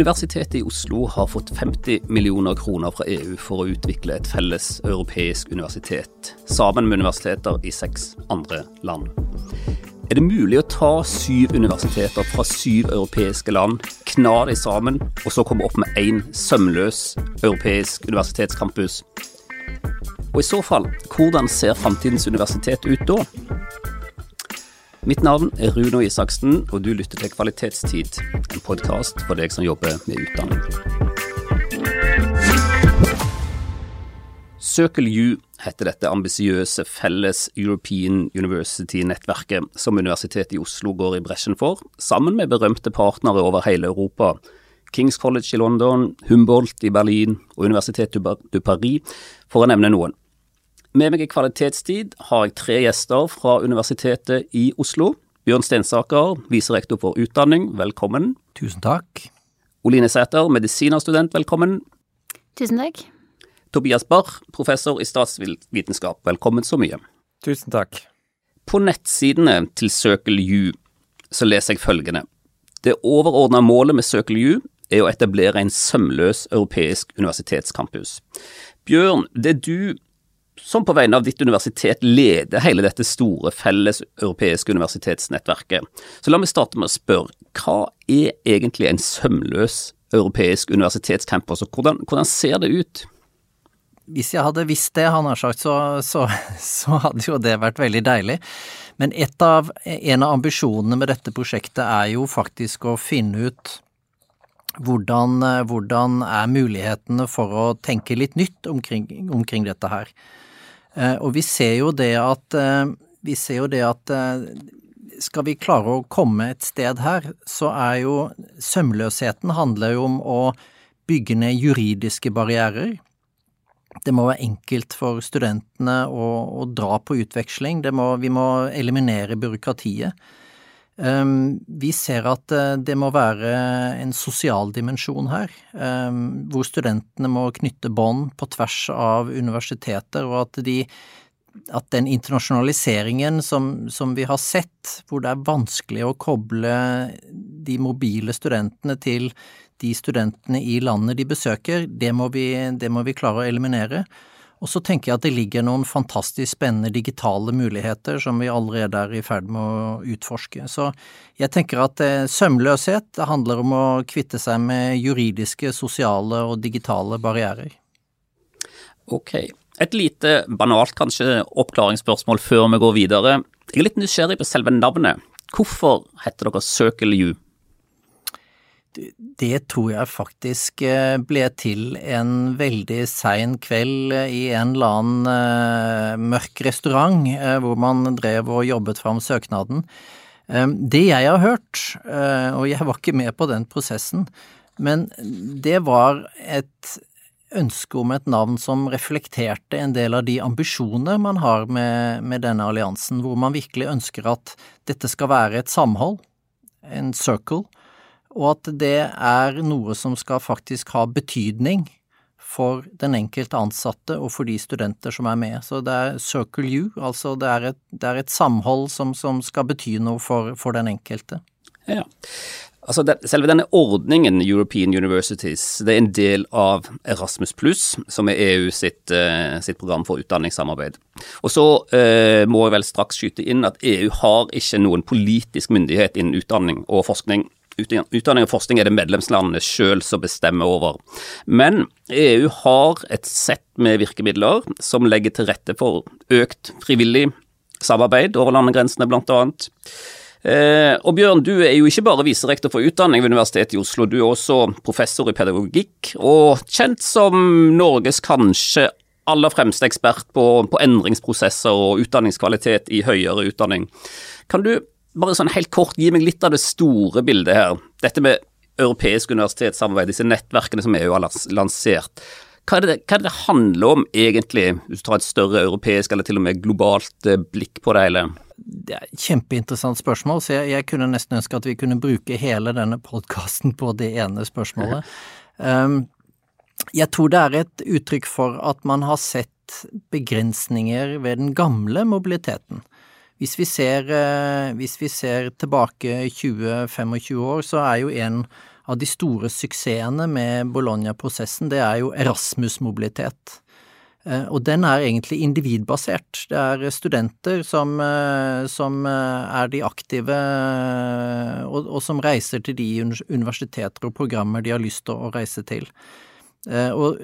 Universitetet i Oslo har fått 50 millioner kroner fra EU for å utvikle et felles europeisk universitet, sammen med universiteter i seks andre land. Er det mulig å ta syv universiteter fra syv europeiske land, kna de sammen, og så komme opp med én sømløs europeisk universitetscampus? Og i så fall, hvordan ser framtidens universitet ut da? Mitt navn er Runo Isaksen, og du lytter til Kvalitetstid, en podkast for deg som jobber med utdanning. Circle U heter dette ambisiøse felles European University-nettverket som Universitetet i Oslo går i bresjen for, sammen med berømte partnere over hele Europa. Kings College i London, Humboldt i Berlin og Universitetet du Paris, for å nevne noen. Med meg i Kvalitetstid har jeg tre gjester fra Universitetet i Oslo. Bjørn Stensaker, viserektor for utdanning, velkommen. Tusen takk. Oline Sæter, medisinerstudent, velkommen. Tusen takk. Tobias Barr, professor i statsvitenskap, velkommen så mye. Tusen takk. På nettsidene til Circle U så leser jeg følgende. Det overordna målet med Circle U er å etablere en sømløs europeisk universitetscampus. Bjørn, det du som på vegne av ditt universitet leder hele dette store felles europeiske universitetsnettverket. Så la meg starte med å spørre, hva er egentlig en sømløs europeisk universitetscampus, og hvordan, hvordan ser det ut? Hvis jeg hadde visst det, han har sagt, så, så, så hadde jo det vært veldig deilig. Men av, en av ambisjonene med dette prosjektet er jo faktisk å finne ut hvordan, hvordan er mulighetene for å tenke litt nytt omkring, omkring dette her. Eh, og vi ser jo det at eh, Vi ser jo det at eh, skal vi klare å komme et sted her, så er jo sømløsheten handler jo om å bygge ned juridiske barrierer. Det må være enkelt for studentene å, å dra på utveksling. Må, vi må eliminere byråkratiet. Ehm, vi ser at eh, det må være en sosial dimensjon her, ehm, hvor studentene må knytte bånd på tvers av universiteter, og at, de, at den internasjonaliseringen som, som, vi har sett, hvor det er vanskelig å koble de mobile studentene til de studentene i landet de besøker, det må vi, det må vi klare å eliminere. Og så tenker jeg at det ligger noen fantastisk spennende digitale muligheter som vi allerede er i ferd med å utforske. Så jeg tenker at eh, sømløshet handler om å kvitte seg med juridiske, sosiale og digitale barrierer. Ok. Et lite banalt kanskje oppklaringsspørsmål før vi går videre. Jeg er litt nysgjerrig på selve navnet. Hvorfor heter dere Circle U? Det tror jeg faktisk eh, ble til en veldig sein kveld i en eller annen uh, mørk restaurant hvor man drev og jobbet fram søknaden. Det jeg har hørt, og jeg var ikke med på den prosessen, men det var et ønske om et navn som reflekterte en del av de ambisjoner man har med, med denne alliansen, hvor man virkelig ønsker at dette skal være et samhold, en circle, og at det er noe som skal faktisk ha betydning for den enkelte ansatte og for de studenter som er med. Så det er Circle you, altså det er et, det er et samhold som, som, skal bety noe for, for den enkelte. Ja. Altså det, Selve denne ordningen European Universities det er en del av Erasmus pluss, som er EU sitt, uh, sitt, program for utdanningssamarbeid. Og så uh, må jeg vel straks skyte inn at EU har ikke noen politisk myndighet innen utdanning og forskning. Utdanning og forskning er det medlemslandene sjøl som bestemmer over. Men EU har et sett med virkemidler som legger til rette for økt frivillig samarbeid over landegrensene, blant annet. Eh, og Bjørn, du er jo ikke bare viserektor for utdanning ved Universitetet i Oslo, du er også professor i pedagogikk, og kjent som Norges kanskje aller fremste ekspert på, på endringsprosesser og utdanningskvalitet i høyere utdanning. Kan du bare sånn helt kort, gi meg litt av det store bildet her. Dette med europeisk universitetssamarbeid, disse nettverkene som EU har lansert. Hva er, det, hva er, det, det handler om egentlig, hvis du tar et større europeisk eller til og med globalt eh, blikk på det hele? Det er et kjempeinteressant spørsmål, så jeg, jeg kunne nesten ønske at vi kunne bruke hele denne podkasten på det ene spørsmålet. Um, jeg tror det er et uttrykk for at man har sett begrensninger ved den gamle mobiliteten. Hvis vi ser, eh, hvis vi ser tilbake 20-25 år, så er jo en av de store suksessene med Bologna-prosessen, det er jo Erasmus-mobilitet. Eh, og den er egentlig individbasert. Det er studenter som, eh, som er de aktive, og, og, som reiser til de universiteter og programmer de har lyst til å reise til. Og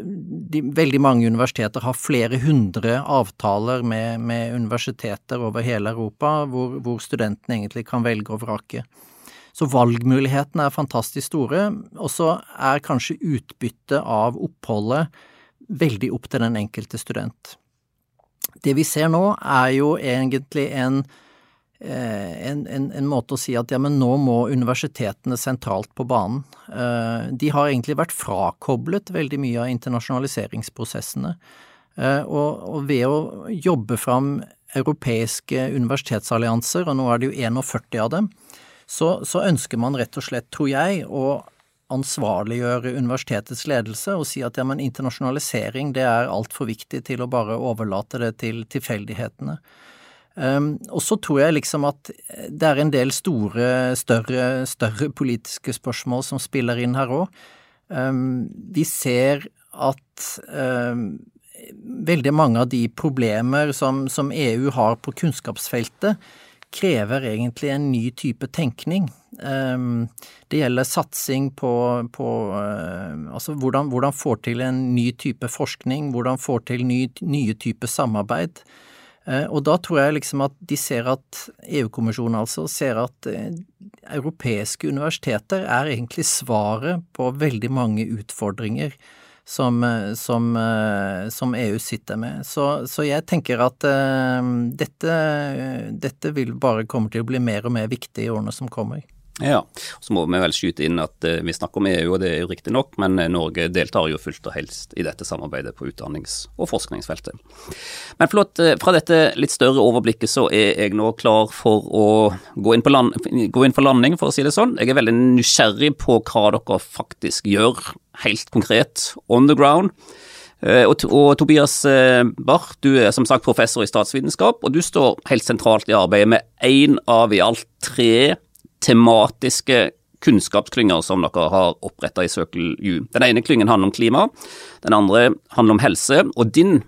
de, veldig mange universiteter har flere hundre avtaler med, med universiteter over hele Europa, hvor, hvor studentene egentlig kan velge og vrake. Så valgmulighetene er fantastisk store, og så er kanskje utbyttet av oppholdet veldig opp til den enkelte student. Det vi ser nå, er jo egentlig en, eh, en, en, en måte å si at ja, men nå må universitetene sentralt på banen. Eh, de har egentlig vært frakoblet veldig mye av internasjonaliseringsprosessene. Eh, og, og ved å jobbe fram europeiske universitetsallianser, og nå er det jo 41 av dem, så, så, ønsker man rett og slett, tror jeg, å ansvarliggjøre universitetets ledelse og si at ja, men internasjonalisering det er altfor viktig til å bare overlate det til tilfeldighetene. Um, og så tror jeg liksom at det er en del store, større, større politiske spørsmål som spiller inn her òg. Um, vi ser at um, veldig mange av de problemer som, som EU har på kunnskapsfeltet, krever egentlig en ny type tenkning. Ehm, det gjelder satsing på, på uh, altså hvordan, hvordan får til en ny type forskning, hvordan får til ny, nye typer samarbeid. Eh, og da tror jeg liksom at de ser at EU-kommisjonen altså ser at eh, europeiske universiteter er egentlig svaret på veldig mange utfordringer som, eh, som, som EU sitter med. Så, så jeg tenker at dette, dette vil bare komme til å bli mer og mer viktig i årene som kommer. Ja, så må vi vel skyte inn at uh, vi snakker om EU, og det er jo riktig nok, men Norge deltar jo fullt og helst i dette samarbeidet på utdannings- og forskningsfeltet. Men flott, fra dette litt større overblikket så er jeg nå klar for å gå inn, land, gå inn for landing, for å si det sånn. Jeg er veldig nysgjerrig på hva dere faktisk gjør helt konkret on the ground. Eh, og, Tobias eh, Barth, du er som sagt professor i statsvitenskap, og du står helt sentralt i arbeidet med én av i alt tre tematiske kunnskapsklynger som dere har oppretta i Circle U. Den ene klyngen handler om klima, den andre handler om helse, og din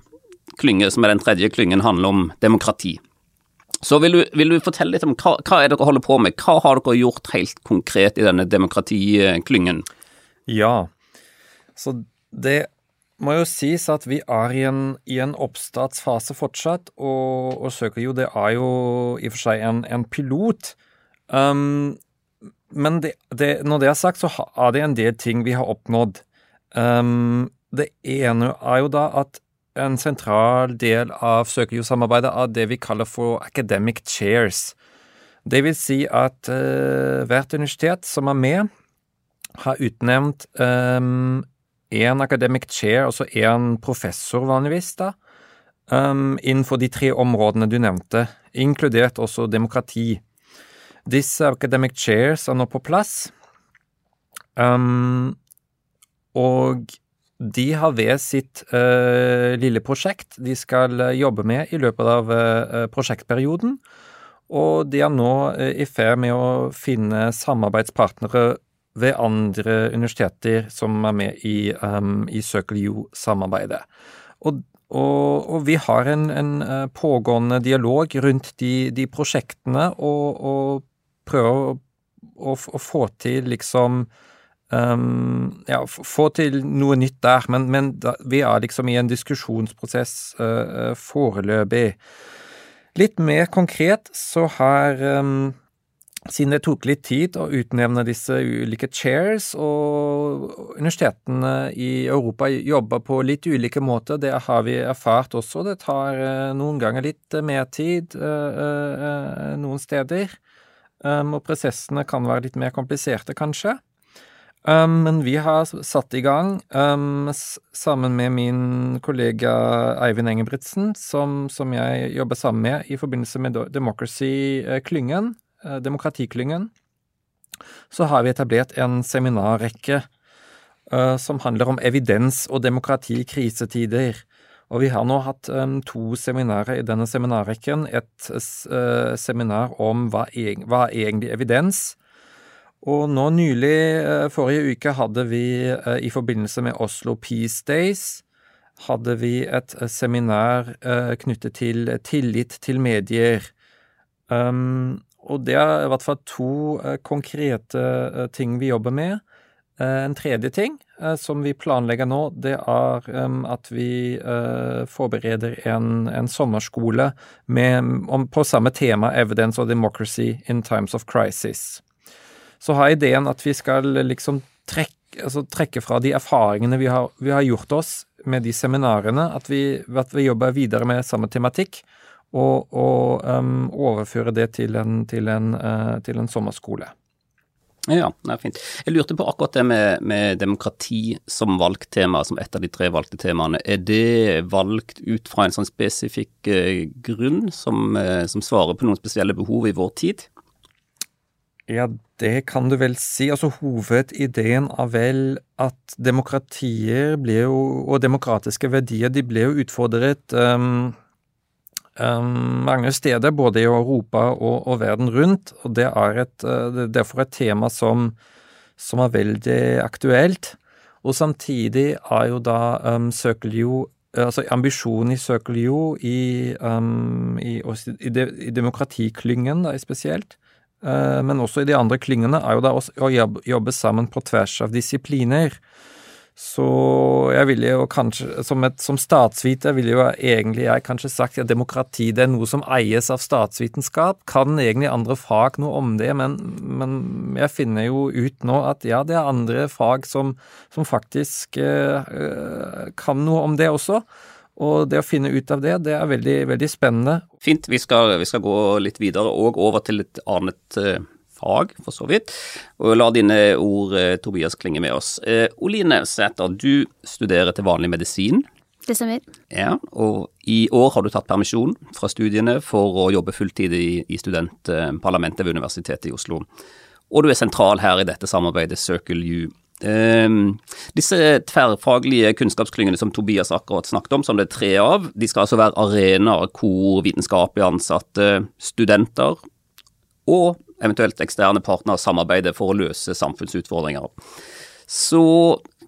klynge, som er den tredje klyngen, handler om demokrati. Så vil du, vil du fortelle litt om hva, hva er dere holder på med? Hva har dere gjort helt konkret i denne demokratiklyngen? Ja, så det må jo sies at vi er i en, i en oppstartsfase fortsatt, og, og søker jo Det er jo i og for seg en, en pilot. Um, men det, det, når det er sagt, så er det en del ting vi har oppnådd. Um, det ene er jo da at en sentral del av søkerjordsamarbeidet er det vi kaller for academic chairs. Det vil si at uh, hvert universitet som er med, har utnevnt um, academic chair, altså én professor vanligvis, da, um, innenfor de tre områdene du nevnte, inkludert også demokrati. Disse academic chairs er nå på plass, um, og de har ved sitt uh, lille prosjekt de skal uh, jobbe med i løpet av uh, prosjektperioden, og de er nå i ferd med å finne samarbeidspartnere ved andre universiteter som er med i, um, i Circle U-samarbeidet. Og, og, og, vi har en, en, uh, pågående dialog rundt de, de prosjektene og, og prøver å, å, å, få til liksom um, Ja, få til noe nytt der, men, men da, vi er liksom i en diskusjonsprosess uh, foreløpig. Litt mer konkret så har um, siden det tok litt tid å utnevne disse ulike chairs, og universitetene i Europa jobber på litt ulike måter, det har vi erfart også. Det tar eh, noen ganger litt mer tid noen steder, um, og prosessene kan være litt mer kompliserte, kanskje. Um, men vi har satt i gang, um, sammen med min kollega Eivind Engebrigtsen, som, som jeg jobber sammen med i forbindelse med Democracy-klyngen, uh, demokratiklyngen, så har vi etablert en seminarrekke uh, som handler om evidens og demokrati i krisetider. Og vi har nå hatt um, to seminarer i denne seminarrekken. Et uh, seminar om hva, eg hva er egentlig evidens, Og nå nylig, forrige uke, hadde vi i forbindelse med Oslo Peace Days hadde vi et seminar knyttet til tillit til medier. Um, og det er i hvert fall to konkrete ting vi jobber med. En tredje ting Eh, som vi planlegger nå, det er at vi uh, forbereder en, en sommerskole med, om, på samme tema Evidence of Democracy in Times of Crisis. Så har ideen at vi skal liksom trekke, altså trekke fra de erfaringene vi har, vi har, gjort oss med de seminarene, at vi, at vi jobber videre med samme tematikk, og, og um, overføre det til en, til en, uh, til en sommerskole. Ja, det er fint. Jeg lurte på akkurat det med, med, demokrati som valgt tema, som et av de tre valgte temaene. Er det valgt ut fra en sånn spesifikk eh, grunn som, eh, som, svarer på noen spesielle behov i vår tid? Ja, det kan du vel si. Altså Hovedideen er vel at demokratier blir jo, og demokratiske verdier de ble jo utfordret um, mange steder, både i Europa og, og, verden rundt. Og det er et, uh, derfor et tema som, som, er veldig aktuelt. Og samtidig er jo da um, Søkeljo altså Ambisjonen i Søkeljo i, um, i, i, de, i demokratiklyngen da, spesielt, uh, men også i de andre klyngene, er jo da å jobbe, jobbe sammen på tvers av disipliner. Så jeg ville jo kanskje, som, et, som statsviter ville jo egentlig jeg kanskje sagt at demokrati det er noe som eies av statsvitenskap. Kan egentlig andre fag noe om det, men, men jeg finner jo ut nå at ja, det er andre fag som, som faktisk eh, kan noe om det også. Og det å finne ut av det, det er veldig, veldig spennende. Fint. Vi skal, vi skal gå litt videre og over til et annet eh, fag, for så vidt. Og la dine ord, eh, Tobias, klinge med oss. Eh, Oline Sæter, du studerer til vanlig medisin. Det stemmer. Ja, og i år har du tatt permisjon fra studiene for å jobbe fulltid i, i studentparlamentet ved Universitetet i Oslo. Og du er sentral her i dette samarbeidet Circle U. Um, disse tverrfaglige kunnskapsklyngene som Tobias akkurat snakket om, som det er tre av, de skal altså være arenaer hvor vitenskapelig ansatte studenter og eventuelt eksterne partnere samarbeider for å løse samfunnsutfordringer. Så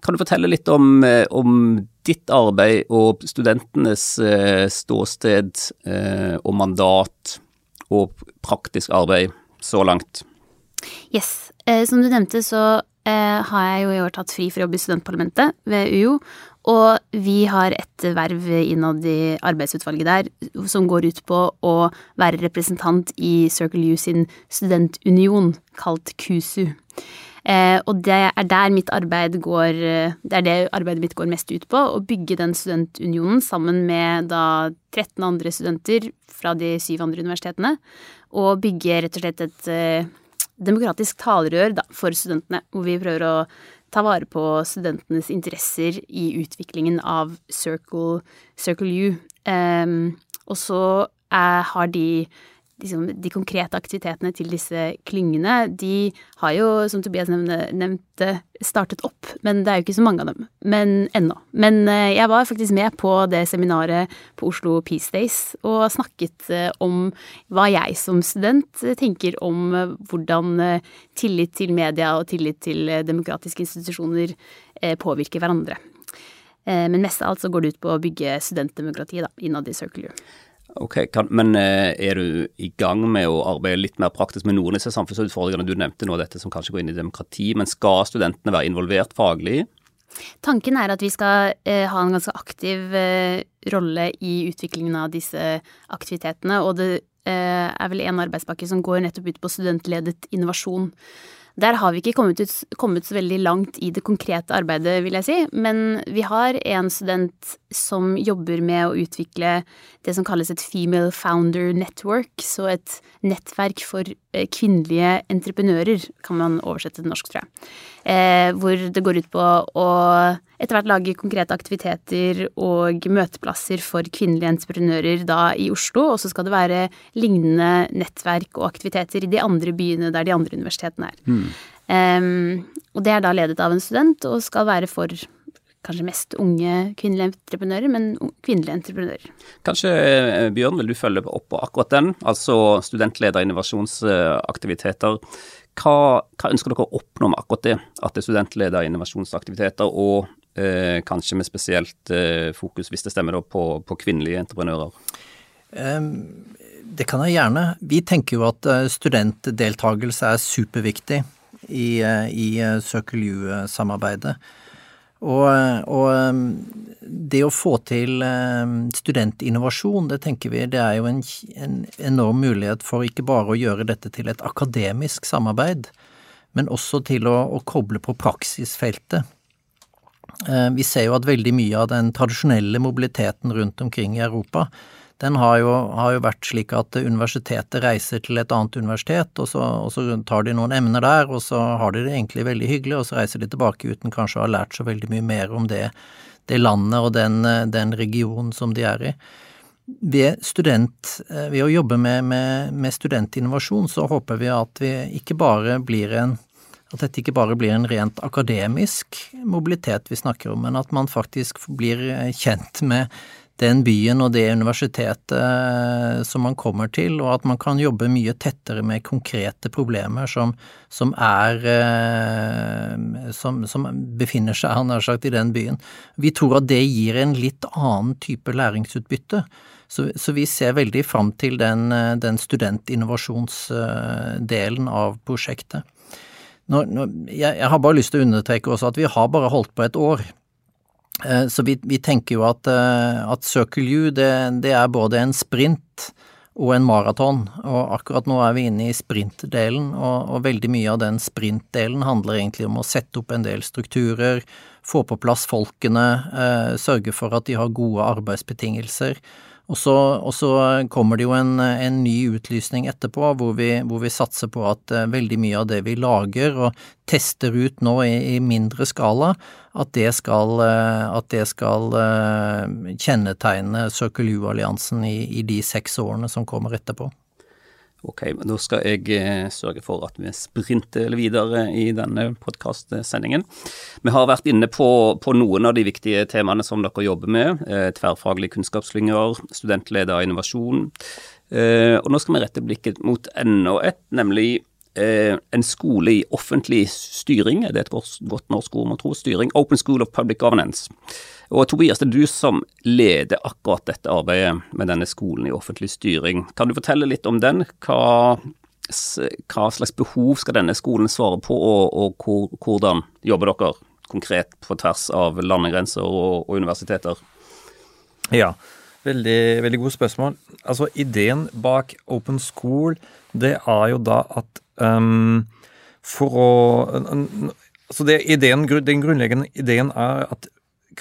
kan du fortelle litt om, eh, om ditt arbeid og studentenes eh, ståsted eh, og mandat og praktisk arbeid så langt? Yes. Som du nevnte, så har jeg jo i år tatt fri for å jobbe i studentparlamentet ved UiO. Og vi har et verv innad i arbeidsutvalget der som går ut på å være representant i Circle U sin studentunion, kalt KUSU. Eh, og det er der mitt arbeid går Det er det arbeidet mitt går mest ut på. Å bygge den studentunionen sammen med da 13 andre studenter fra de syv andre universitetene. Og bygge rett og slett et eh, demokratisk talerør da, for studentene, hvor vi prøver å ta vare på studentenes interesser i utviklingen av Circle, Circle U. Um, og så er, har de liksom, de konkrete aktivitetene til disse klyngene, de har jo, som Tobias nevnte, startet opp. Men det er jo ikke så mange av dem. Men ennå. Men eh, jeg var faktisk med på det seminaret på Oslo Peace Days og snakket eh, om hva jeg som student tenker om eh, hvordan tillit til media og tillit til demokratiske institusjoner påvirker hverandre. Men mest av alt så går det ut på å bygge studentdemokrati da, innad i Circle U. Ok, kan, Men eh, er du i gang med å arbeide litt mer praktisk med noen av disse samfunnsutfordringene? Du nevnte nå dette som kanskje går inn i demokrati, men skal studentene være involvert faglig? Tanken er at vi skal eh, ha en ganske aktiv eh, rolle i utviklingen av disse aktivitetene. Og det eh, er vel en arbeidspakke som går nettopp ut på studentledet innovasjon. Der har vi ikke kommet, ut, kommet, så veldig langt i det konkrete arbeidet, vil jeg si. Men vi har en student som jobber med å utvikle det som kalles et Female Founder Network. Så et nettverk for eh, kvinnelige entreprenører, kan man oversette til norsk, tror jeg. Eh, hvor det går ut på å etter hvert lage konkrete aktiviteter og møteplasser for kvinnelige entreprenører da i Oslo. Og så skal det være lignende nettverk og aktiviteter i de andre byene der de andre universitetene er. Mm. Um, og det er da ledet av en student og skal være for kanskje mest unge kvinnelige entreprenører, men kvinnelige entreprenører. Kanskje eh, Bjørn, vil du følge opp på akkurat den, altså studentleder innovasjonsaktiviteter. Hva, hva, ønsker dere å oppnå med akkurat det? At det er studentleder innovasjonsaktiviteter, og kanskje med spesielt eh, fokus, hvis det stemmer, da, på, på kvinnelige entreprenører? Det kan jeg gjerne. Vi tenker jo at eh, studentdeltakelse er superviktig i, eh, i Circle U-samarbeidet. Og, og, det å få til studentinnovasjon, det tenker vi det er jo en, en, enorm mulighet for ikke bare å gjøre dette til et akademisk samarbeid, men også til å, å koble på praksisfeltet. Vi ser jo at veldig mye av den tradisjonelle mobiliteten rundt omkring i Europa den har jo, har jo, vært slik at universitetet reiser til et annet universitet, og så, og så, tar de noen emner der, og så har de det egentlig veldig hyggelig, og så reiser de tilbake uten kanskje å ha lært så veldig mye mer om det, det landet og den, den, regionen som de er i. Ved, student, ved å jobbe med, med, med studentinnovasjon så håper vi at vi ikke bare blir en at dette ikke bare blir en rent akademisk mobilitet vi snakker om, men at man faktisk blir kjent med den byen og det universitetet eh, som man kommer til, og at man kan jobbe mye tettere med konkrete problemer som, som er eh, som, som, befinner seg, har sagt, i den byen. Vi tror at det gir en litt annen type læringsutbytte. Så, så vi ser veldig fram til den, eh, den studentinnovasjonsdelen av prosjektet. Nå, nå, jeg, jeg, har bare lyst til å understreke også at vi har bare holdt på et år. Eh, så vi, vi, tenker jo at, eh, at Circle U det, det, er både en sprint og en maraton, og akkurat nå er vi inne i sprintdelen, og, og veldig mye av den sprintdelen handler egentlig om å sette opp en del strukturer, få på plass folkene, eh, sørge for at de har gode arbeidsbetingelser. Og så, og så, kommer det jo en, en ny utlysning etterpå, hvor vi, hvor vi, satser på at uh, veldig mye av det vi lager og tester ut nå i, i mindre skala, at det skal, uh, at det skal uh, kjennetegne Circle U-alliansen i, i de seks årene som kommer etterpå. Ok, da skal jeg eh, sørge for at vi sprinter videre i denne podkastsendingen. Vi har vært inne på, på, noen av de viktige temaene som dere jobber med. Eh, tverrfaglige kunnskapsslynger, studentleder innovasjon. Eh, og nå skal vi rette blikket mot enda et, nemlig en skole i offentlig styring. Det Er et godt norsk ord, må tro? Styring. Open School of Public Governance. Og Tobias, det er du som leder akkurat dette arbeidet med denne skolen i offentlig styring. Kan du fortelle litt om den? Hva, hva slags behov skal denne skolen svare på, og, og hvor, hvordan jobber dere konkret på tvers av landegrenser og, og universiteter? Ja, veldig, veldig gode spørsmål. Altså, ideen bak Open School, det er jo da at um, for å Altså det, ideen, Den grunnleggende ideen er at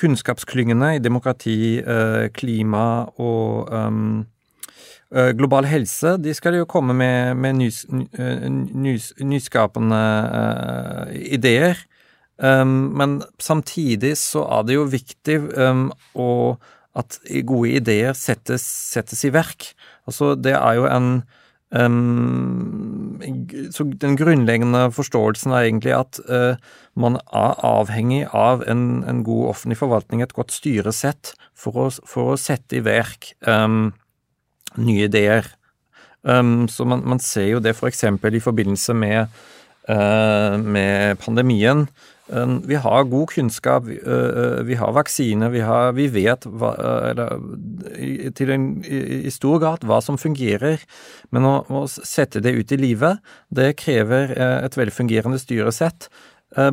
kunnskapsklyngene i demokrati, eh, klima og um, global helse, de skal jo komme med, med nys, nys, nyskapende uh, ideer. Um, men samtidig så er det jo viktig um, å, at gode ideer settes, settes, i verk. Altså, det er jo en Um, så den grunnleggende forståelsen er egentlig at uh, man er avhengig av en, en, god offentlig forvaltning, et godt styresett, for å, for å sette i verk um, nye ideer. Um, så man, man, ser jo det f.eks. For i forbindelse med, med pandemien. Vi har god kunnskap, vi har vaksiner, vi, har, vi vet hva, eller, en, i stor grad hva som fungerer. Men å, å sette det ut i livet, det krever et velfungerende styresett.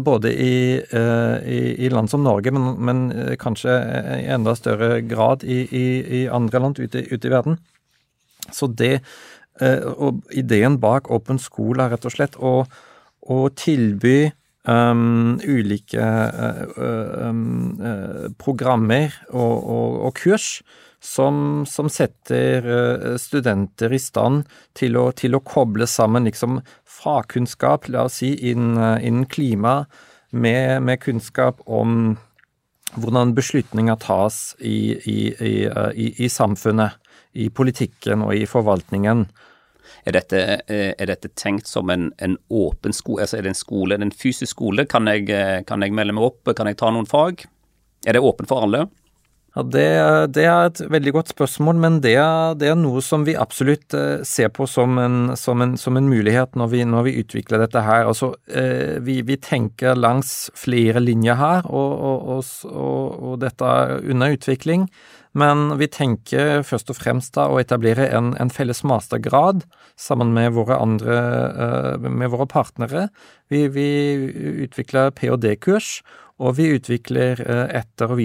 Både i, i, i, land som Norge, men, men, kanskje i enda større grad i, i andre land ute, ute, i verden. Så det, og ideen bak Open School er rett og slett å, å tilby um, ulike uh, um, uh, programmer og, og, og kurs som, som setter uh, studenter i stand til å, til å, koble sammen liksom fagkunnskap, la oss si, innen, innen klima, med, med, kunnskap om hvordan beslutninger tas i, i, i, i samfunnet, i politikken og i forvaltningen. Er dette, eh, er dette tenkt som en, en, åpen skole? Altså er det en skole, en fysisk skole? Kan jeg, eh, kan jeg, melde meg opp? Kan jeg ta noen fag? Er det åpent for alle? Ja, det, det, er et veldig godt spørsmål, men det er, det er noe som vi absolutt eh, ser på som en, som en, som en mulighet når vi, når vi, utvikler dette her. Altså, eh, vi, vi, tenker langs flere linjer her, og, og, og, og, dette er under utvikling. Men vi tenker først og fremst da å etablere en, en felles mastergrad sammen med våre andre, eh, med våre partnere. Vi, vi utvikler ph.d.-kurs og vi utvikler eh, etter- og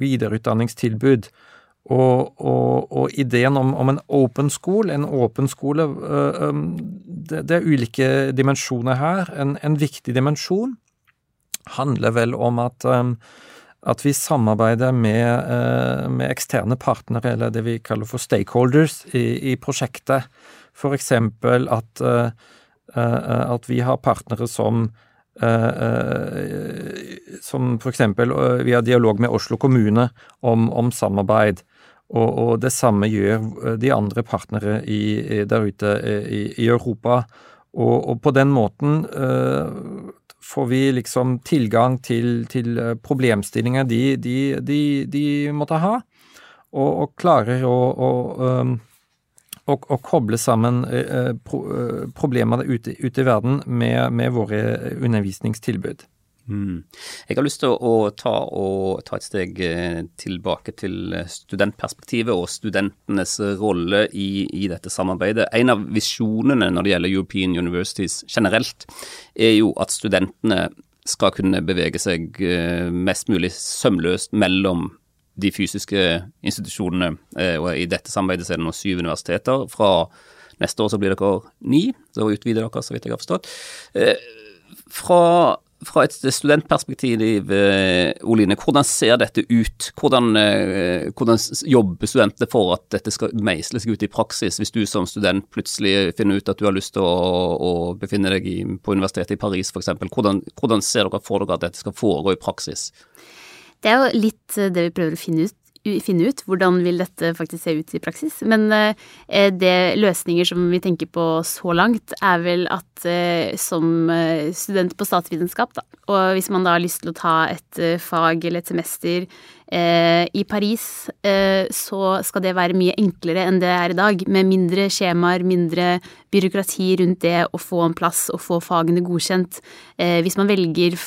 videreutdanningstilbud. Og, og, og, ideen om, om, en open school, en åpen skole, eh, um, det, det, er ulike dimensjoner her. En, en, viktig dimensjon handler vel om at, at vi samarbeider med, eh, med, eksterne partnere, eller det vi kaller for stakeholders, i, i prosjektet. For eksempel at, at vi har partnere som Eh, eh, som for eksempel eh, vi har dialog med Oslo kommune om, om samarbeid. Og, og, det samme gjør de andre partnere i, der ute i, i Europa. Og, og, på den måten får vi liksom tilgang til, til problemstillinger de, de, de, de, måtte ha, og, og klarer å, å um, og, og koble sammen eh, pro, eh, problemene ute, ute, i verden med, med våre undervisningstilbud. Mm. Jeg har lyst til å ta, og, ta et steg eh, tilbake til studentperspektivet og studentenes rolle i, i, dette samarbeidet. En av visjonene når det gjelder European Universities generelt, er jo at studentene skal kunne bevege seg mest mulig sømløst mellom de fysiske institusjonene. Eh, og I dette samarbeidet så er det nå syv universiteter. Fra neste år så blir dere ni, så utvider dere, så vidt jeg har forstått. Eh, fra, fra et studentperspektiv, eh, Oline, hvordan ser dette ut? Hvordan, hvordan jobber studentene for at dette skal meisles ut i praksis, hvis du som student plutselig finner ut at du har lyst til å, å befinne deg på universitetet i Paris f.eks. Hvordan, hvordan ser dere for dere at dette skal foregå i praksis? Det er jo litt eh, det vi prøver å finne ut. Finne ut hvordan vil dette faktisk se ut i praksis. Men eh, det løsninger som vi tenker på så langt, er vel at eh, som student på statsvitenskap, da, og hvis man da har lyst til å ta et fag eller et semester Eh, I Paris eh, så skal det være mye enklere enn det er i dag, med mindre skjemaer, mindre byråkrati rundt det å få en plass og få fagene godkjent. Eh, hvis man velger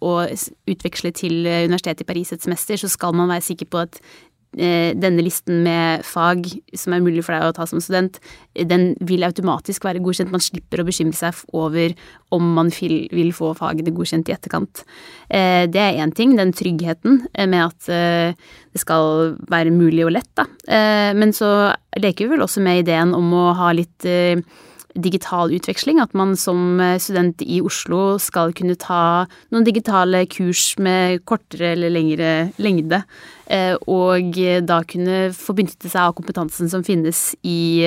å utveksle til Universitetet i Paris et semester, så skal man være sikker på at Eh, denne listen med fag som er mulig for deg å ta som student, eh, den vil automatisk være godkjent. Man slipper å bekymre seg over om man vil få fagene godkjent i etterkant. Eh, det er én ting, den tryggheten med at det skal være mulig og lett, da. Men så leker vi vel også med ideen om å ha litt digital utveksling. At man som eh, student i Oslo skal kunne ta noen digitale kurs med kortere eller lengre lengde. Eh, og da kunne få benytte seg av kompetansen som finnes i,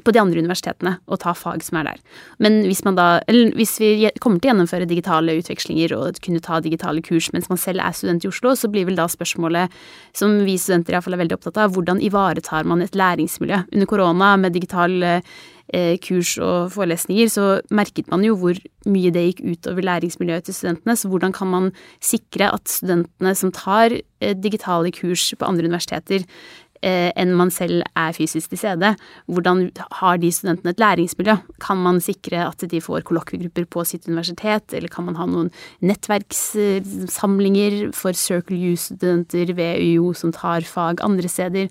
på de andre universitetene, og ta fag som er der. Men hvis man da, eller hvis vi kommer til å gjennomføre digitale utvekslinger og kunne ta digitale kurs mens man selv er student i Oslo, så blir vel da spørsmålet, som vi studenter iallfall er veldig opptatt av, hvordan ivaretar man et læringsmiljø under korona med digital Eh, kurs og forelesninger, så merket man jo hvor mye det gikk utover læringsmiljøet til studentene. Så hvordan kan man sikre at studentene som tar eh, digitale kurs på andre universiteter, eh, enn man selv er fysisk til stede. Hvordan har de studentene et læringsmiljø? Kan man sikre at de får kollokviegrupper på sitt universitet, eller kan man ha noen nettverkssamlinger for Circle U-studenter ved UiO som tar fag andre steder?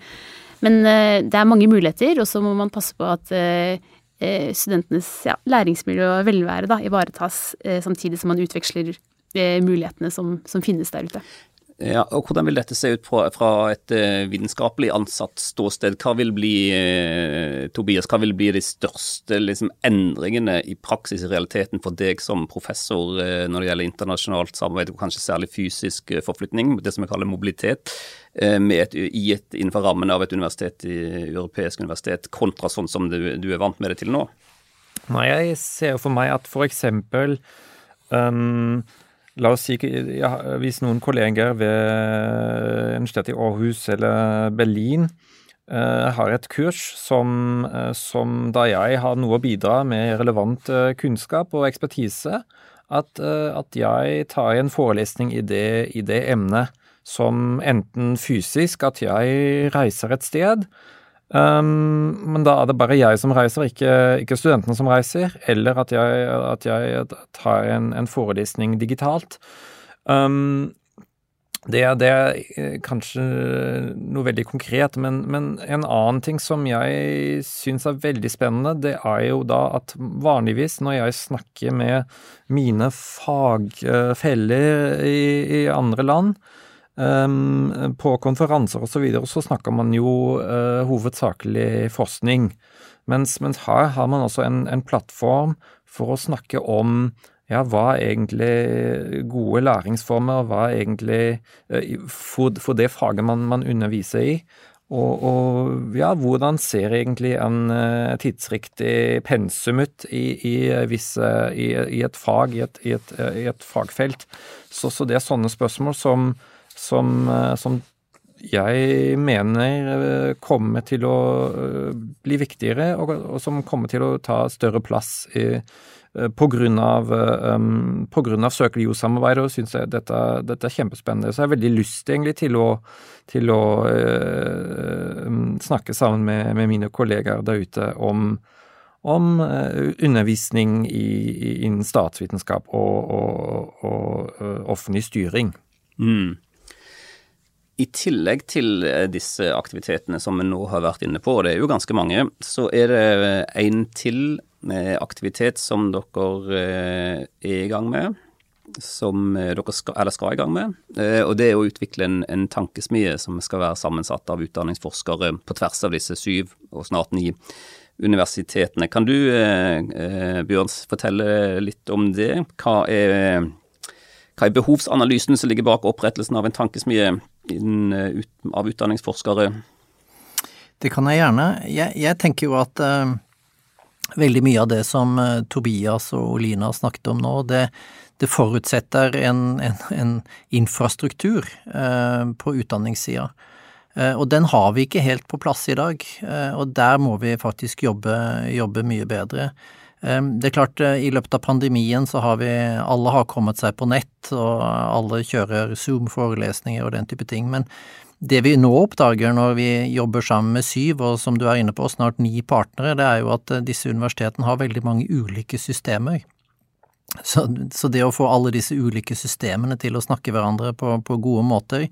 Men det er mange muligheter, og så må man passe på at Eh, studentenes ja, læringsmiljø og velvære da, ivaretas, eh, samtidig som man utveksler eh, mulighetene som, som finnes der ute. Ja, og Hvordan vil dette se ut fra, fra et uh, vitenskapelig ansatt ståsted? Hva vil bli uh, Tobias, hva vil bli de største liksom, endringene i praksis i realiteten for deg som professor uh, når det gjelder internasjonalt samarbeid, og kanskje særlig fysisk forflytning, det som jeg kaller mobilitet, et, i et, innenfor rammen av et universitet, i europeisk universitet, kontra sånn som du, du er vant med det til nå? Nei, jeg ser for meg at eksempel um, La oss si ja, hvis noen kolleger ved Universitetet i Aarhus eller Berlin eh, har et kurs som, eh, som, da jeg har noe å bidra med relevant eh, kunnskap og ekspertise, at, at jeg tar en forelesning i det, i det emnet som enten fysisk at jeg reiser et sted, um, men da er det bare jeg som reiser, ikke, ikke studentene som reiser, eller at jeg, at jeg tar en, en, forelesning digitalt. Um, det, det, er eh, kanskje noe veldig konkret, men, men, en annen ting som jeg syns er veldig spennende, det er jo da at vanligvis når jeg snakker med mine fagfeller i, i andre land, på konferanser osv., så, videre, så snakker man jo uh, hovedsakelig forskning. Mens, mens, her har man også en, en plattform for å snakke om ja, hva er egentlig gode læringsformer, hva er egentlig eh, for, for det faget man, man underviser i. Og, og, ja, hvordan ser egentlig en uh, tidsriktig pensum ut i, i, visse, i, i, et fag, i et, et, et fagfelt? Så, så, det er sånne spørsmål som, som, uh, som jeg mener kommer til å bli viktigere, og, og, som kommer til å ta større plass i, Pga. um, grunn og syns jeg dette, dette, er kjempespennende. Så jeg har veldig lyst egentlig til å, til å uh, snakke sammen med, med, mine kollegaer der ute om, om uh, undervisning i, innen statsvitenskap og, og, og uh, offentlig styring. Mm. I tillegg til disse aktivitetene som vi nå har vært inne på, og det er jo ganske mange, så er det en til aktivitet som dere eh, er i gang med, som eh, dere skal, eller skal i gang med. Eh, og det er å utvikle en, en tankesmie som skal være sammensatt av utdanningsforskere på tvers av disse syv og snart ni universitetene. Kan du, Bjørn, fortelle litt om det? Hva er, hva er behovsanalysen som ligger bak opprettelsen av en tankesmie av utdanningsforskere? Det kan jeg gjerne. Jeg, jeg tenker jo at uh, veldig mye av det som uh, Tobias og Lina snakket om nå, det, det forutsetter en, en, en infrastruktur uh, på utdanningssida. Eh, og den har vi ikke helt på plass i dag, eh, og der må vi faktisk jobbe, jobbe mye bedre. Eh, det er klart, eh, i løpet av pandemien så har vi Alle har kommet seg på nett, og alle kjører Zoom-forelesninger og den type ting. men det vi nå oppdager når vi jobber sammen med syv, og som du er inne på, snart ni partnere, det er jo at eh, disse universitetene har veldig mange ulike systemer. Så, så det å få alle disse ulike systemene til å snakke hverandre på, på gode måter,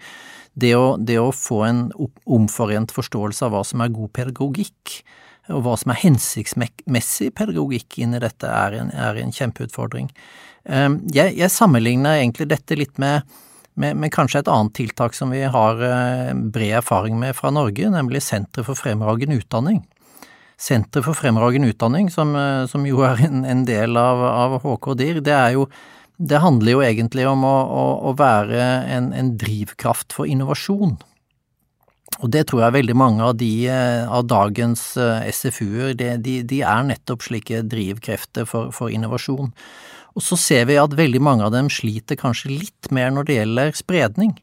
det å, det å, få en omforent forståelse av hva som er god pedagogikk, og hva som er hensiktsmessig pedagogikk inni dette, er en, er en kjempeutfordring. Ehm, jeg, jeg sammenligner egentlig dette litt med med, med, kanskje et annet tiltak som vi har eh, bred erfaring med fra Norge, nemlig Senter for fremragende utdanning. Senter for fremragende utdanning, som, eh, som jo er en, en del av, av HK-DIR, det er jo det handler jo egentlig om å, å, å være en, en, drivkraft for innovasjon. Og det tror jeg veldig mange av, de, eh, av dagens SFU-er, de, de, er nettopp slike drivkrefter for, for innovasjon. Og så ser vi at veldig mange av dem sliter kanskje litt mer når det gjelder spredning.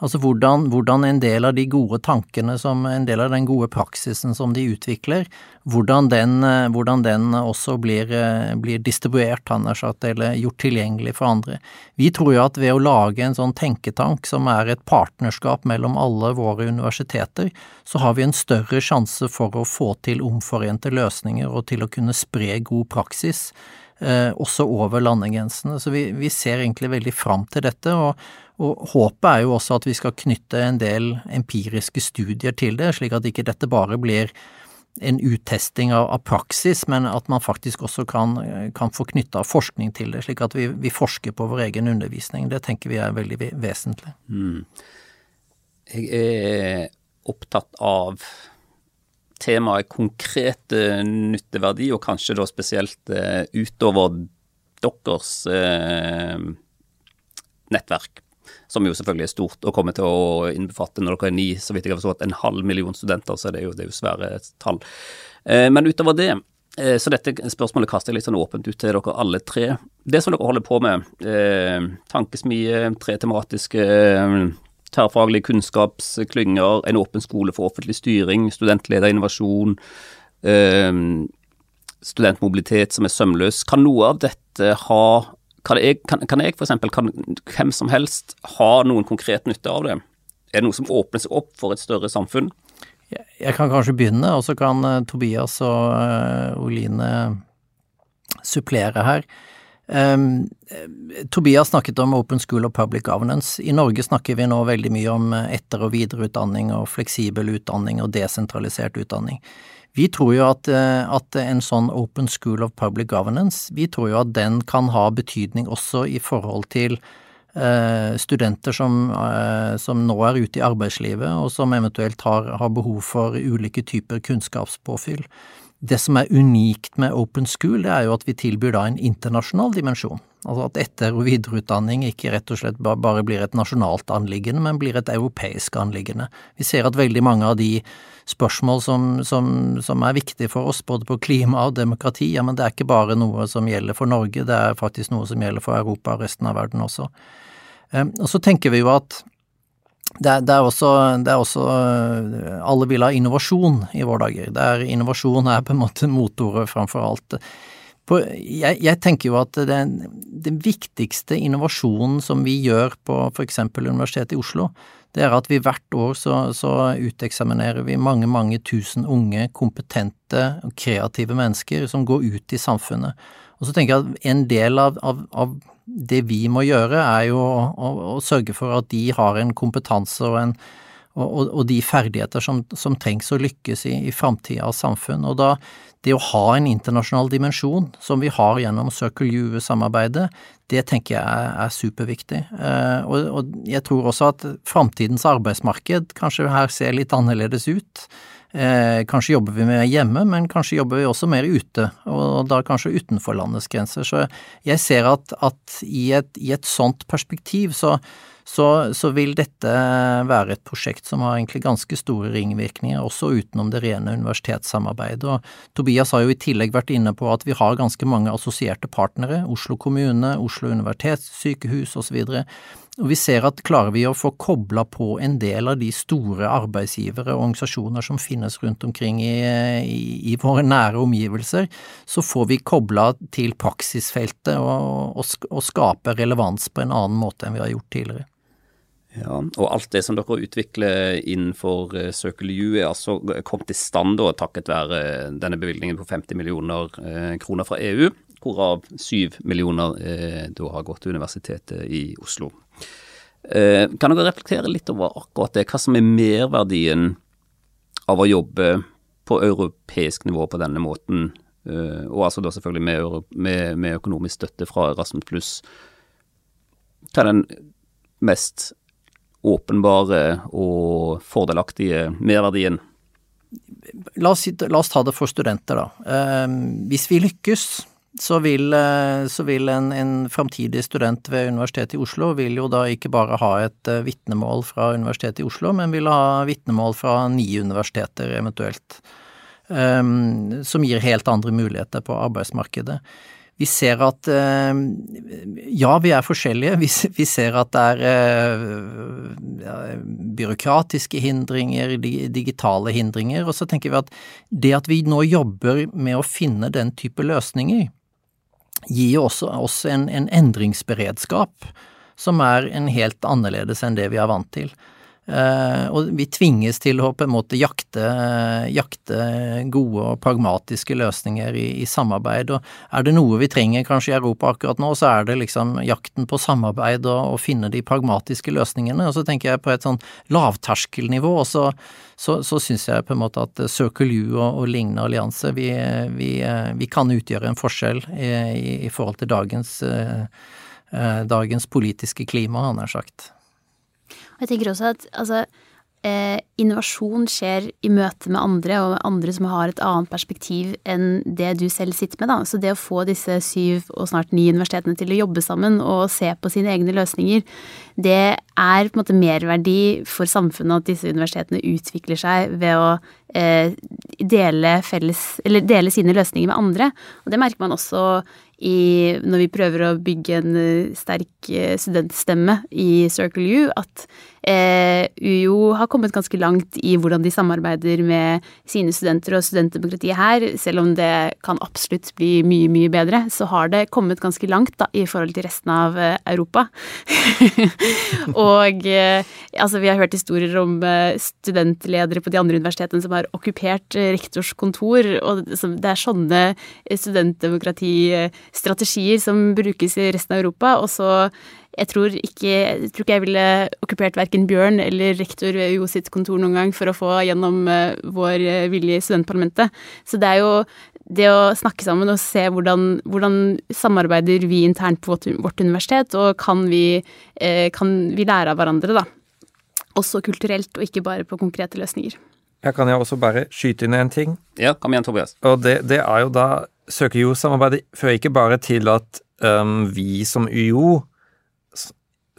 Altså hvordan, hvordan, en del av de gode tankene, som en del av den gode praksisen som de utvikler, hvordan den, hvordan den også blir, blir distribuert, sagt, eller gjort tilgjengelig for andre. Vi tror jo at ved å lage en sånn tenketank som er et partnerskap mellom alle våre universiteter, så har vi en større sjanse for å få til omforente løsninger og til å kunne spre god praksis eh, også over landegrensene. Så vi, vi, ser egentlig veldig fram til dette, og, og, håpet er jo også at vi skal knytte en del empiriske studier til det, slik at ikke dette bare blir en uttesting av, av praksis, men at man faktisk også kan, kan få knytta forskning til det, slik at vi, vi, forsker på vår egen undervisning. Det tenker vi er veldig vesentlig. Mm. Jeg er opptatt av temaet konkret nytteverdi, og kanskje da spesielt uh, utover deres uh, nettverk. Som jo selvfølgelig er stort og kommer til å innbefatte, når dere er ni, så vidt jeg har forstått, en halv million studenter, så det er jo, det er jo svære tall. Uh, men utover det, så dette spørsmålet kaster jeg litt sånn åpent ut til dere alle tre. Det som dere holder på med, tankesmie, tre tematiske tverrfaglige kunnskapsklynger, en åpen skole for offentlig styring, studentlederinnovasjon, eh, studentmobilitet som er sømløs. Kan noe av dette ha Kan jeg, kan, kan jeg f.eks., kan hvem som helst ha noen konkret nytte av det? Er det noe som åpner seg opp for et større samfunn? Jeg kan kanskje begynne, og så kan uh, Tobias og uh, Oline supplere her. Um, Tobias snakket om Open School og Public Governance. I Norge snakker vi nå veldig mye om etter- og videreutdanning og fleksibel utdanning og desentralisert utdanning. Vi tror jo at, at, en sånn Open School of Public Governance, vi tror jo at den kan ha betydning også i forhold til Eh, studenter som, eh, som, nå er ute i arbeidslivet, og som eventuelt har, har, behov for ulike typer kunnskapspåfyll. Det som er unikt med Open School, det er jo at vi tilbyr da en internasjonal dimensjon. Altså at etter- og videreutdanning ikke rett og slett bare blir et nasjonalt anliggende, men blir et europeisk anliggende. Vi ser at veldig mange av de spørsmål som, som, som, er viktige for oss, både på klima og demokrati, ja, men det er ikke bare noe som gjelder for Norge, det er faktisk noe som gjelder for Europa og resten av verden også. Ehm, og så tenker vi jo at det er, det, er også, det er, også, Alle vil ha innovasjon i våre dager. Det er, innovasjon er på en måte motoret framfor alt. På, jeg, jeg, tenker jo at den, den, viktigste innovasjonen som vi gjør på f.eks. Universitetet i Oslo, det er at vi hvert år så, så uteksaminerer vi mange, mange tusen unge, kompetente og kreative mennesker som går ut i samfunnet. Og så tenker jeg at en del av, av, av det vi må gjøre, er jo å, å, å, sørge for at de har en kompetanse og, en, og, og de ferdigheter som, som, trengs å lykkes i, i framtidas samfunn. Og da det å ha en internasjonal dimensjon, som vi har gjennom Circle U-samarbeidet, det tenker jeg er, er superviktig. Eh, og, og, jeg tror også at framtidens arbeidsmarked kanskje her ser litt annerledes ut. Eh, kanskje jobber vi mer hjemme, men kanskje jobber vi også mer ute, og da kanskje utenfor landets grenser. Så jeg ser at, at i, et, i, et, sånt perspektiv så, så, så, vil dette være et prosjekt som har egentlig ganske store ringvirkninger, også utenom det rene universitetssamarbeidet. Og Tobias har jo i tillegg vært inne på at vi har ganske mange assosierte partnere, Oslo kommune, Oslo universitetssykehus osv. Og vi ser at klarer vi å få kobla på en del av de store arbeidsgivere og organisasjoner som finnes rundt omkring i, i, i våre nære omgivelser, så får vi kobla til praksisfeltet og, og, og skape relevans på en annen måte enn vi har gjort tidligere. Ja, og alt det som dere utvikler innenfor uh, Circle U er altså kommet i stand da, takket være denne bevilgningen på 50 millioner uh, kroner fra EU, hvorav 7 millioner da har gått til Universitetet i Oslo. Eh, kan dere reflektere litt over akkurat det, hva som er merverdien av å jobbe på europeisk nivå på denne måten, eh, og altså da selvfølgelig med, med, med økonomisk støtte fra Erasmus pluss. Hva er den mest åpenbare og fordelaktige merverdien? La oss, la oss ta det for studenter, da. Eh, hvis vi lykkes så vil, eh, så vil en, en framtidig student ved Universitetet i Oslo vil jo da ikke bare ha et uh, vitnemål fra Universitetet i Oslo, men vil ha vitnemål fra ni universiteter eventuelt, um, som gir helt andre muligheter på arbeidsmarkedet. Vi ser at uh, ja, vi er forskjellige. Vi, ser at det er byråkratiske hindringer, digitale hindringer, og så tenker vi at det at vi nå jobber med å finne den type løsninger, gir jo også oss en, en endringsberedskap som er en helt annerledes enn det vi er vant til. Uh, og vi tvinges til å på en måte jakte, jakte gode og pragmatiske løsninger i, i, samarbeid. Og er det noe vi trenger kanskje i Europa akkurat nå, så er det liksom jakten på samarbeid og å finne de pragmatiske løsningene. Og så tenker jeg på et sånn lavterskelnivå, og så, så, så syns jeg på en måte at Circle U og, og lignende allianse, vi, vi, vi, kan utgjøre en forskjell i, i, i forhold til dagens, eh, dagens politiske klima, han har sagt. Og jeg tenker også at altså, eh, innovasjon skjer i møte med andre, og andre som har et annet perspektiv enn det du selv sitter med. Da. Så det å få disse syv og snart ni universitetene til å jobbe sammen og se på sine egne løsninger, det er på en måte merverdi for samfunnet at disse universitetene utvikler seg ved å dele, felles, dele sine løsninger med andre. Og det merker man også i, når vi prøver å bygge en eh, sterk eh, studentstemme i Circle U, at eh, UiO har kommet ganske langt i hvordan de samarbeider med sine studenter og studentdemokratiet her. Selv om det kan absolutt bli mye, mye bedre, så har det kommet ganske langt da, i forhold til resten av eh, Europa. og eh, altså, vi har hørt historier om eh, studentledere på de andre universitetene som har okkupert eh, rektors kontor. Og det er sånne studentdemokratistrategier som brukes i resten av Europa. Og så jeg tror ikke jeg, tror ikke jeg ville okkupert verken Bjørn eller rektor ved UiO sitt kontor noen gang for å få gjennom vår vilje i studentparlamentet. Så det er jo det å snakke sammen og se hvordan, hvordan samarbeider vi internt på vårt, universitet, og kan vi, eh, kan vi, lære av hverandre, da. Også kulturelt, og ikke bare på konkrete løsninger. Jeg kan jeg også bare skyte inn en ting. Ja, kom igjen, Tobias. Og det, det er jo da søker jo samarbeidet fører ikke bare til at um, vi som UiO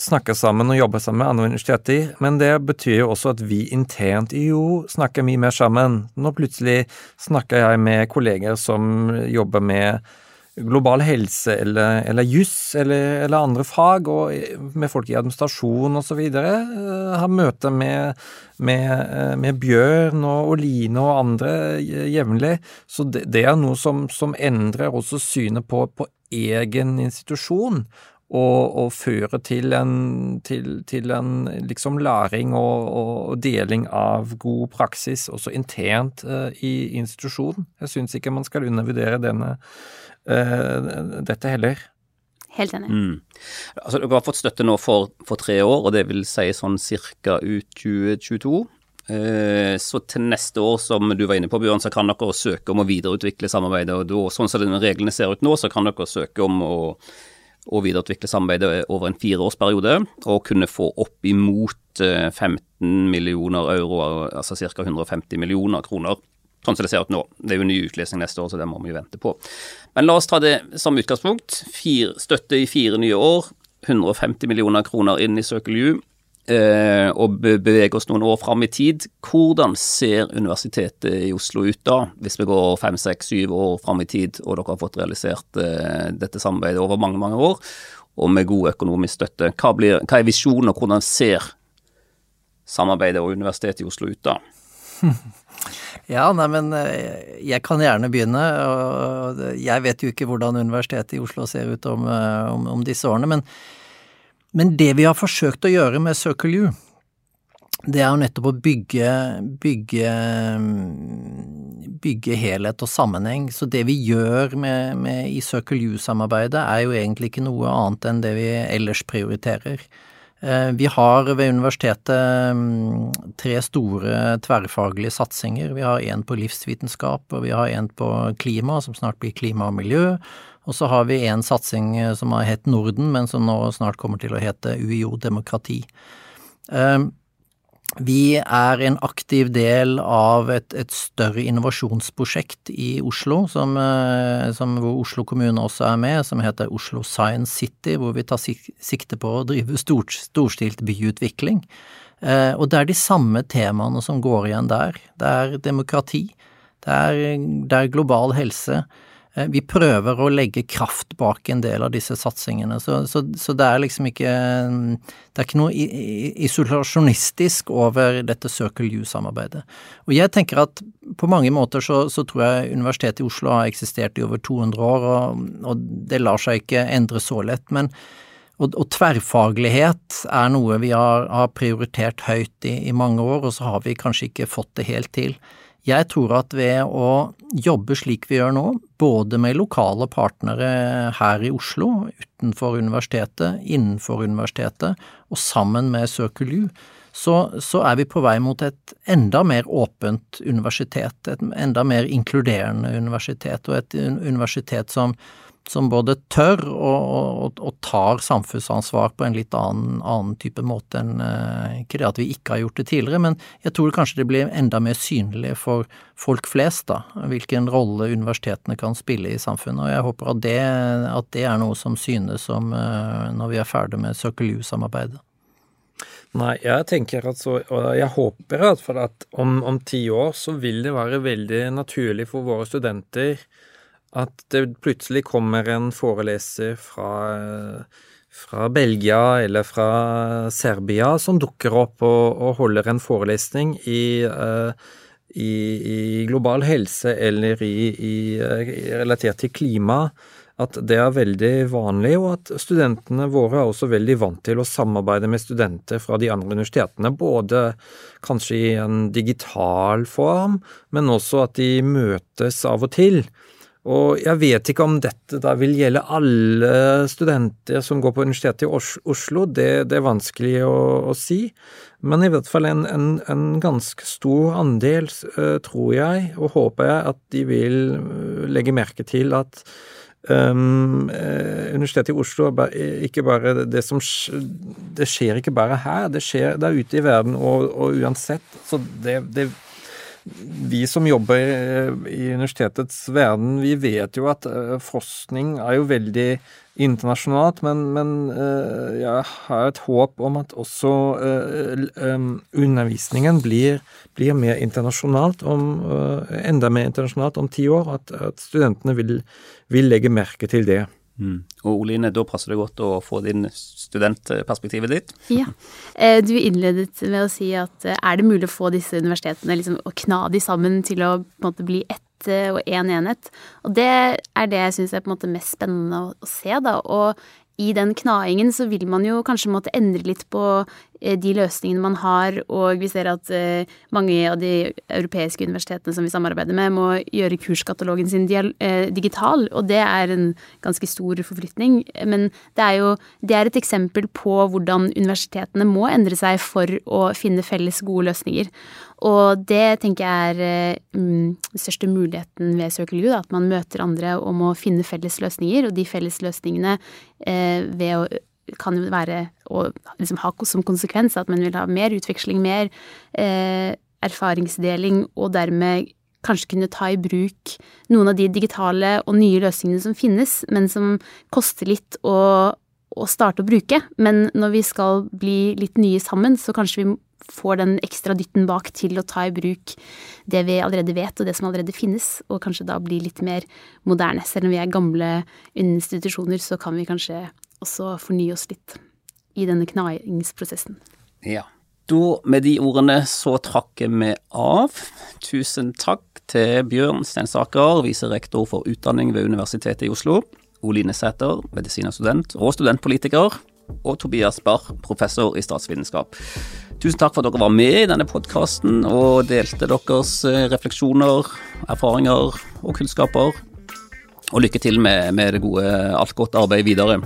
snakker sammen og jobber sammen med andre universiteter, men det betyr jo også at vi internt i UiO snakker mye mer sammen. Nå plutselig snakker jeg med kolleger som jobber med global helse eller, eller juss eller, eller, andre fag, og med folk i administrasjon osv. Eh, har møte med, med, eh, med, Bjørn og Oline og andre jevnlig. Så det, det, er noe som, som endrer også synet på, på egen institusjon og, og føre til en, til, til en liksom læring og, og, deling av god praksis også internt uh, i institusjonen. Jeg syns ikke man skal undervurdere denne, dette heller. Helt enig. Mm. Altså, dere har fått støtte nå for, for, tre år, og det vil si sånn cirka ut 2022. Eh, så til neste år, som du var inne på, Bjørn, så kan dere søke om å videreutvikle samarbeidet. og da, Sånn som reglene ser ut nå, så kan dere søke om å å videreutvikle samarbeidet over en fireårsperiode, og kunne få opp imot 15 eh, millioner euro, altså ca. 150 millioner kroner. Sånn som det ser ut nå. Det er jo ny utlesning neste år, så det må vi jo vente på. Men la oss ta det som utgangspunkt. Fire, støtte i fire nye år. 150 millioner kroner inn i Circle U eh, og bevege oss noen år fram i tid, hvordan ser Universitetet i Oslo ut da, hvis vi går fem, seks, syv år fram i tid, og dere har fått realisert eh, dette samarbeidet over mange, mange år, og med god økonomisk støtte? Hva, blir, hva er visjonen, og hvordan ser samarbeidet og Universitetet i Oslo ut da? Ja, nei, men eh, jeg kan gjerne begynne. Jeg vet jo ikke hvordan Universitetet i Oslo ser ut om, eh, om, om disse årene. men men det vi har forsøkt å gjøre med Circle U, det er jo nettopp å bygge, bygge, bygge helhet og sammenheng. Så det vi gjør med, med, i Circle U-samarbeidet er jo egentlig ikke noe annet enn det vi ellers prioriterer. Eh, vi har ved universitetet mm, tre store tverrfaglige satsinger. Vi har en på livsvitenskap, og vi har en på klima, som snart blir klima og miljø. Og så har vi en satsing eh, som har hett Norden, men som nå snart kommer til å hete UiO demokrati. Ehm, vi er en aktiv del av et, et større innovasjonsprosjekt i Oslo, som, eh, som, hvor Oslo kommune også er med, som heter Oslo Science City, hvor vi tar sikte på å drive stort, storstilt byutvikling. Eh, og det er de samme temaene som går igjen der. Det er demokrati, det er, det er global helse, vi prøver å legge kraft bak en del av disse satsingene, så, så, så det er liksom ikke Det er ikke noe isolasjonistisk over dette Circle U-samarbeidet. Og jeg tenker at på mange måter så, så, tror jeg Universitetet i Oslo har eksistert i over 200 år, og, og det lar seg ikke endre så lett. men og, og, tverrfaglighet er noe vi har, har prioritert høyt i, i, mange år, og så har vi kanskje ikke fått det helt til. Jeg tror at ved å jobbe slik vi gjør nå, både med lokale partnere her i Oslo, utenfor universitetet, innenfor universitetet og sammen med Circle U, så, så, er vi på vei mot et enda mer åpent universitet, et enda mer inkluderende universitet, og et universitet som, som både tør og, og, og, tar samfunnsansvar på en litt annen, annen type måte enn eh, Ikke det at vi ikke har gjort det tidligere, men jeg tror kanskje det blir enda mer synlig for folk flest, da, hvilken rolle universitetene kan spille i samfunnet. Og jeg håper at det, at det er noe som synes om eh, når vi er ferdig med Circle U-samarbeidet. Nei, jeg tenker at så, og jeg håper at for at om, om ti år så vil det være veldig naturlig for våre studenter at det plutselig kommer en foreleser fra, fra Belgia eller fra Serbia som dukker opp og, og holder en forelesning i, uh, i, i global helse eller i, i, relatert til klima. at det er veldig vanlig, og at studentene våre er også veldig vant til å samarbeide med studenter fra de andre universitetene, både kanskje i en digital form, men også at de møtes av og til. Og jeg vet ikke om dette da vil gjelde alle studenter som går på Universitetet i Oslo, det, det er vanskelig å, å, si. Men i hvert fall en, en, en ganske stor andel, uh, tror jeg, og håper jeg, at de vil uh, legge merke til at um, Universitetet i Oslo ikke bare det som Det skjer ikke bare her, det skjer der ute i verden, og, og uansett. Så det, det vi som jobber i universitetets verden, vi vet jo at eh, forskning er jo veldig internasjonalt, men, men eh, jeg har et håp om at også eh, undervisningen blir, blir mer internasjonalt om, enda mer internasjonalt om ti år, at, at studentene vil, vil legge merke til det. Mm. Og Oline, da passer det godt å få din studentperspektivet ditt. Ja. Eh, du innledet med å si at eh, er det mulig å få disse universitetene liksom, å kna de sammen til å på en måte bli ett eh, og én en enhet? Og det er det jeg syns er på en måte mest spennende å, å se, da. Og i den knaingen så vil man jo kanskje måtte endre litt på eh, de løsningene man har, og vi ser at eh, mange av de europeiske universitetene som vi samarbeider med, må gjøre kurskatalogen sin eh, digital, og det er en ganske stor forflytning. Men det er jo det er et eksempel på hvordan universitetene må endre seg for å finne felles gode løsninger. Og det tenker jeg er mm, den største muligheten ved Circle U, at man møter andre om å finne felles løsninger, og de felles løsningene eh, ved å kan jo være å liksom ha som konsekvens at man vil ha mer utveksling, mer eh, erfaringsdeling, og dermed kanskje kunne ta i bruk noen av de digitale og nye løsningene som finnes, men som koster litt å, å starte å bruke. Men når vi skal bli litt nye sammen, så kanskje vi får den ekstra dytten bak til å ta i bruk det vi allerede vet, og det som allerede finnes, og kanskje da bli litt mer moderne. Selv om vi er gamle institusjoner, så kan vi kanskje også fornye oss litt i denne knagingsprosessen. Ja. Da, med de ordene, så trakker vi av. Tusen takk til Bjørn Stensaker, viserektor for utdanning ved Universitetet i Oslo. Oline Sæter, medisinstudent og studentpolitiker. Og Tobias Barr, professor i statsvitenskap. Tusen takk for at dere var med i denne podkasten og delte deres eh, refleksjoner, erfaringer og kunnskaper. Og lykke til med, med det gode, alt godt arbeidet videre.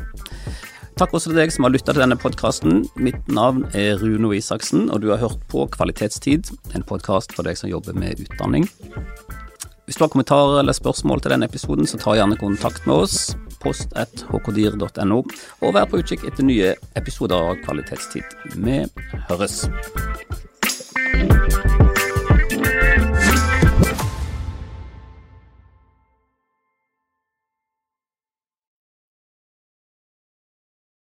Takk også til deg som har lytta til denne podkasten. Mitt navn er Runo Isaksen, og du har hørt på Kvalitetstid, en podkast for deg som jobber med utdanning. Hvis du har kommentarer eller spørsmål til denne episoden, så ta gjerne kontakt med oss. Post at hkdyr.no, og vær på utkikk etter nye episoder av Kvalitetstid. Vi høres.